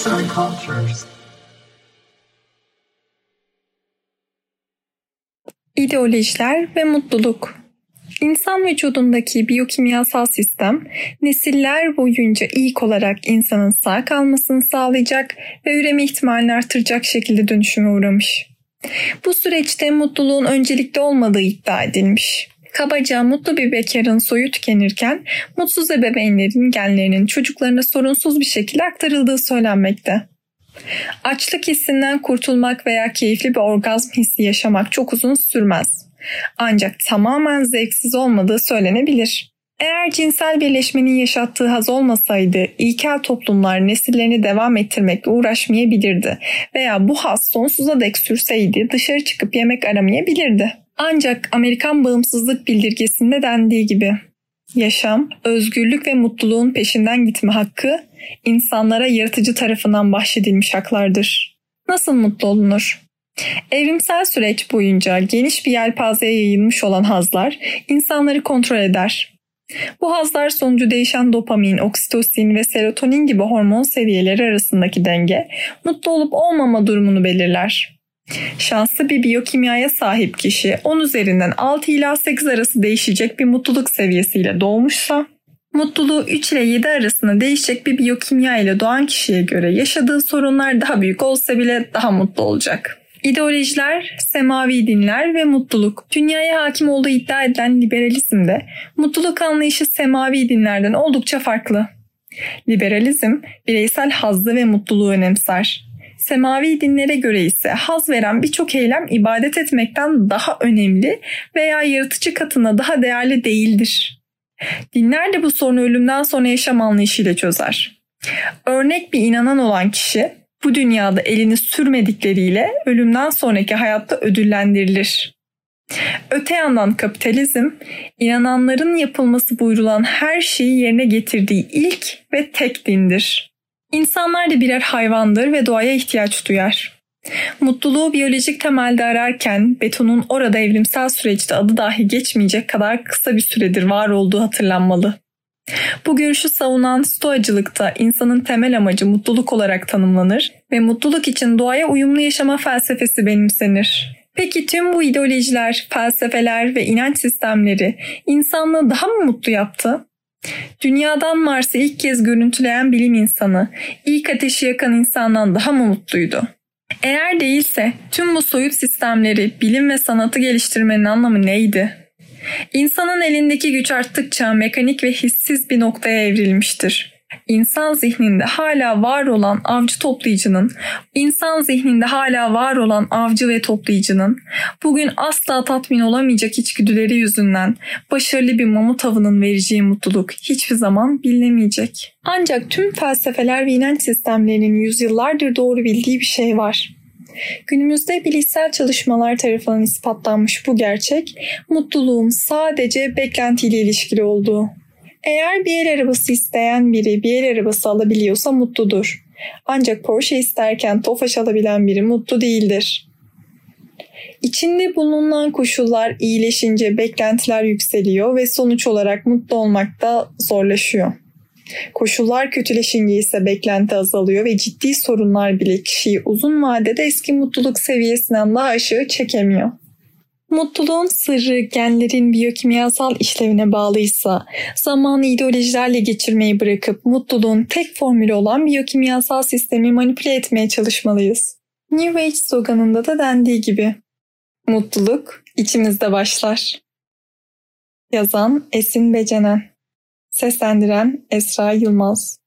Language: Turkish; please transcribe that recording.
Arts and Cultures. İdeolojiler ve mutluluk İnsan vücudundaki biyokimyasal sistem nesiller boyunca ilk olarak insanın sağ kalmasını sağlayacak ve üreme ihtimalini artıracak şekilde dönüşüme uğramış. Bu süreçte mutluluğun öncelikli olmadığı iddia edilmiş. Kabaca mutlu bir bekarın soyu tükenirken mutsuz ebeveynlerin genlerinin çocuklarına sorunsuz bir şekilde aktarıldığı söylenmekte. Açlık hissinden kurtulmak veya keyifli bir orgazm hissi yaşamak çok uzun sürmez. Ancak tamamen zevksiz olmadığı söylenebilir. Eğer cinsel birleşmenin yaşattığı haz olmasaydı ilkel toplumlar nesillerini devam ettirmekle uğraşmayabilirdi veya bu haz sonsuza dek sürseydi dışarı çıkıp yemek aramayabilirdi. Ancak Amerikan bağımsızlık bildirgesinde dendiği gibi yaşam, özgürlük ve mutluluğun peşinden gitme hakkı insanlara yaratıcı tarafından bahşedilmiş haklardır. Nasıl mutlu olunur? Evrimsel süreç boyunca geniş bir yelpazeye yayılmış olan hazlar insanları kontrol eder. Bu hazlar sonucu değişen dopamin, oksitosin ve serotonin gibi hormon seviyeleri arasındaki denge mutlu olup olmama durumunu belirler. Şanslı bir biyokimyaya sahip kişi 10 üzerinden 6 ila 8 arası değişecek bir mutluluk seviyesiyle doğmuşsa, mutluluğu 3 ile 7 arasında değişecek bir biyokimya ile doğan kişiye göre yaşadığı sorunlar daha büyük olsa bile daha mutlu olacak. İdeolojiler, semavi dinler ve mutluluk. Dünyaya hakim olduğu iddia edilen liberalizmde mutluluk anlayışı semavi dinlerden oldukça farklı. Liberalizm bireysel hazzı ve mutluluğu önemser. Semavi dinlere göre ise haz veren birçok eylem ibadet etmekten daha önemli veya yaratıcı katına daha değerli değildir. Dinler de bu sorunu ölümden sonra yaşam anlayışıyla çözer. Örnek bir inanan olan kişi bu dünyada elini sürmedikleriyle ölümden sonraki hayatta ödüllendirilir. Öte yandan kapitalizm, inananların yapılması buyurulan her şeyi yerine getirdiği ilk ve tek dindir. İnsanlar da birer hayvandır ve doğaya ihtiyaç duyar. Mutluluğu biyolojik temelde ararken betonun orada evrimsel süreçte adı dahi geçmeyecek kadar kısa bir süredir var olduğu hatırlanmalı. Bu görüşü savunan stoacılıkta insanın temel amacı mutluluk olarak tanımlanır ve mutluluk için doğaya uyumlu yaşama felsefesi benimsenir. Peki tüm bu ideolojiler, felsefeler ve inanç sistemleri insanlığı daha mı mutlu yaptı? Dünyadan Mars'ı ilk kez görüntüleyen bilim insanı, ilk ateşi yakan insandan daha mı mutluydu? Eğer değilse tüm bu soyut sistemleri, bilim ve sanatı geliştirmenin anlamı neydi? İnsanın elindeki güç arttıkça mekanik ve hissiz bir noktaya evrilmiştir. İnsan zihninde hala var olan avcı toplayıcının, insan zihninde hala var olan avcı ve toplayıcının, bugün asla tatmin olamayacak içgüdüleri yüzünden başarılı bir mamut avının vereceği mutluluk hiçbir zaman bilinemeyecek. Ancak tüm felsefeler ve inanç sistemlerinin yüzyıllardır doğru bildiği bir şey var. Günümüzde bilişsel çalışmalar tarafından ispatlanmış bu gerçek, mutluluğun sadece beklentiyle ilişkili olduğu. Eğer bir el arabası isteyen biri bir el arabası alabiliyorsa mutludur. Ancak Porsche isterken Tofaş alabilen biri mutlu değildir. İçinde bulunan koşullar iyileşince beklentiler yükseliyor ve sonuç olarak mutlu olmak da zorlaşıyor. Koşullar kötüleşince ise beklenti azalıyor ve ciddi sorunlar bile kişiyi uzun vadede eski mutluluk seviyesinden daha aşağı çekemiyor. Mutluluğun sırrı genlerin biyokimyasal işlevine bağlıysa zamanı ideolojilerle geçirmeyi bırakıp mutluluğun tek formülü olan biyokimyasal sistemi manipüle etmeye çalışmalıyız. New Age sloganında da dendiği gibi mutluluk içimizde başlar. Yazan Esin Becenen Seslendiren Esra Yılmaz